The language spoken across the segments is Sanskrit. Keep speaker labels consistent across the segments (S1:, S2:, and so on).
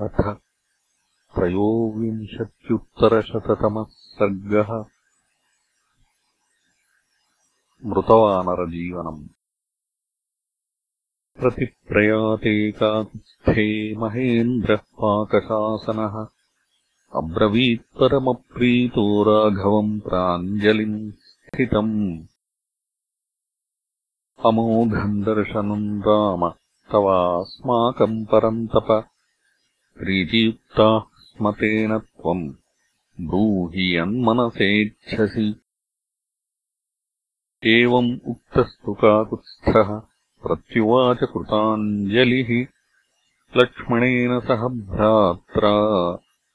S1: अथ त्रयोविंशत्युत्तरशततमः सर्गः। मृतवानरजीवनम्। प्रतिप्रयाते काकुत्स्थे महेन्द्रः पाकशासनः अब्रवीत्परमप्रीतो राघवम् प्राञ्जलिम् स्थितम्। अमोघम् दर्शनम् राम तवास्माकम् परन्तप प्रीतियुक्ताः स्मतेन त्वम् ब्रूहि यन्मनसेच्छसि। एवम् उक्तस्तु काकुत्स्थः प्रत्युवाच कृताञ्जलिः। लक्ष्मणेन सह भ्रात्रा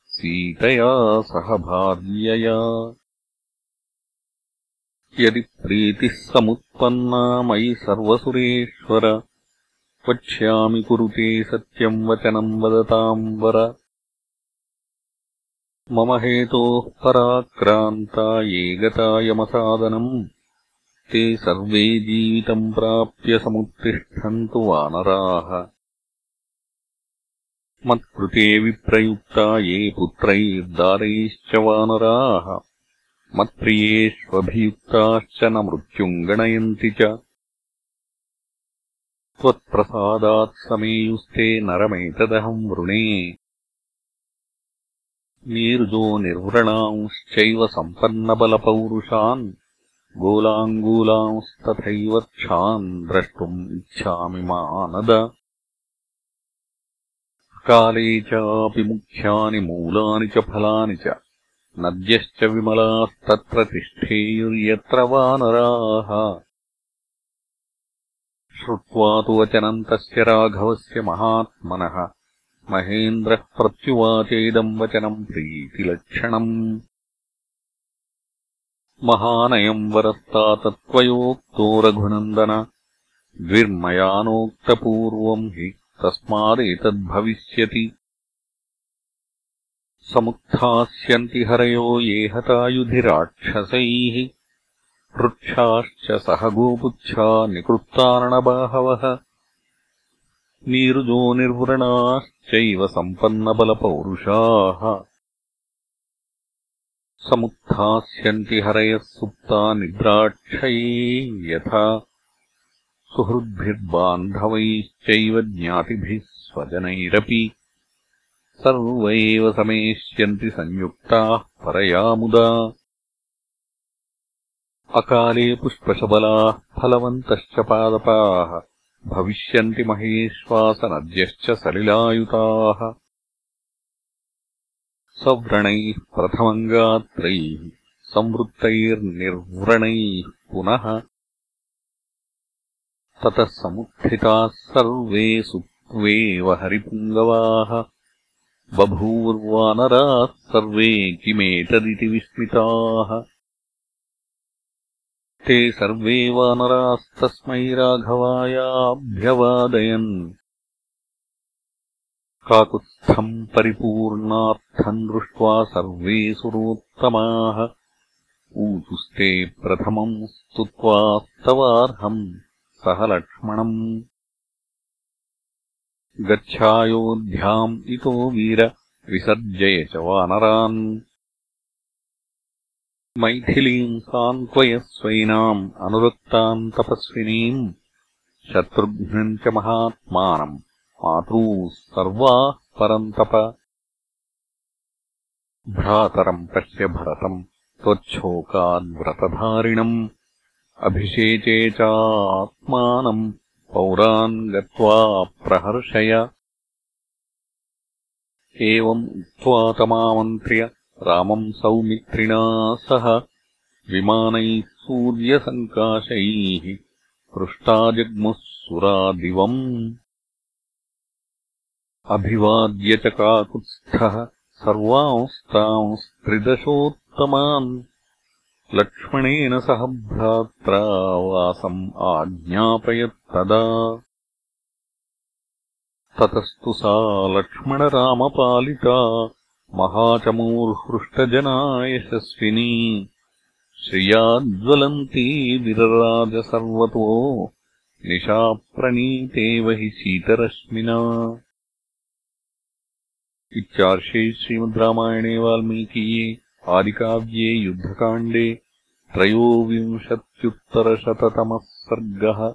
S1: सीतया सह भार्यया। यदि प्रीतिः समुत्पन्ना मयि सर्वसुरेश्वर वक्ष्यामि कुरुते सत्यम् वचनम् वदताम् वर। मम हेतोः पराक्रान्ता ये गता यमसादनम् ते सर्वे जीवितम् प्राप्य समुत्तिष्ठन्तु वानराः। मत्कृते विप्रयुक्ता ये पुत्रैर्दारैश्च वानराः। मत्प्रियेष्वभियुक्ताश्च न मृत्युम् गणयन्ति च त्वत्प्रसादात् समेयुस्ते नरमेतदहम् वृणे। नीरुजो निर्वृणांश्चैव सम्पन्नबलपौरुषान् गोलाङ्गूलांस्तथैव क्षान् द्रष्टुम् इच्छामि मानद। काले चापि मुख्यानि मूलानि च फलानि च नद्यश्च विमलास्तत्र तिष्ठेयुर्यत्र वानराः श्रुत्वा तु वचनम् तस्य राघवस्य महात्मनः। महेन्द्रः प्रत्युवाचेदम् वचनम् प्रीतिलक्षणम्। महानयम् वरस्तातत्त्वयोक्तो रघुनन्दन। द्विर्मयानोक्तपूर्वम् हि तस्मादेतद्भविष्यति समुत्थास्यन्ति हरयो ये हतायुधिराक्षसैः वृक्षाश्च सह गोपुच्छा निकृत्तार्णबाहवः नीरुजो निर्वृणाश्चैव सम्पन्नबलपौरुषाः। समुत्थास्यन्ति हरयः सुप्ता निद्राक्षये यथा। सुहृद्भिर्बान्धवैश्चैव ज्ञातिभिः स्वजनैरपि। सर्व एव समेष्यन्ति संयुक्ताः परया मुदा अकाले पुष्पशबलाः फलवन्तश्च पादपाः। भविष्यन्ति महेश्वासनद्यश्च सलिलायुताः। सव्रणैः प्रथमम् गात्रैः संवृत्तैर्निर्व्रणैः पुनः। ततः समुत्थिताः सर्वे सुप्त्वेव हरिपुङ्गवाः। बभूवुर्वानराः सर्वे किमेतदिति विस्मिताः ते सर्वे वानरास्तस्मै राघवायाभ्यवादयन्। काकुत्स्थम् परिपूर्णार्थम् दृष्ट्वा सर्वे सुरोत्तमाः। ऊचुस्ते प्रथमम् स्तुत्वास्तवार्हम् सह लक्ष्मणम्। गच्छायोध्याम् इतो वीर विसर्जय च वानरान् मैथिलीम् सान्त्वयस्वैनाम् अनुरक्ताम् तपस्विनीम् शत्रुघ्नम् च महात्मानम् मातॄः सर्वाः परन्तप भ्रातरम् पश्य भरतम् त्वच्छोकाद्व्रतधारिणम् अभिषेचे चात्मानम् पौरान् गत्वा प्रहर्षय। एवम् उक्त्वा तमामन्त्र्य रामम् सौमित्रिणा सह विमानैः सूर्यसङ्काशैः पृष्टाजग्मुः सुरादिवम्। अभिवाद्य च काकुत्स्थः सर्वांस्तांस्त्रिदशोत्तमान्। लक्ष्मणेन सह भ्रात्रा वासम् आज्ञापयत्तदा। ततस्तु सा लक्ष्मणरामपालिता महाचमूर्हृष्टजना यशस्विनी। श्रियाज्वलन्ती विरराजसर्वतो। निशाप्रणीतेव हि शीतरश्मिना। इत्यार्षे श्रीमद् रामायणे वाल्मीकीये आदिकाव्ये युद्धकाण्डे त्रयोविंशत्युत्तरशततमः सर्गः